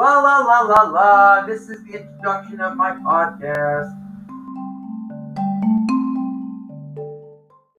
La la la la la. This is the introduction of my podcast.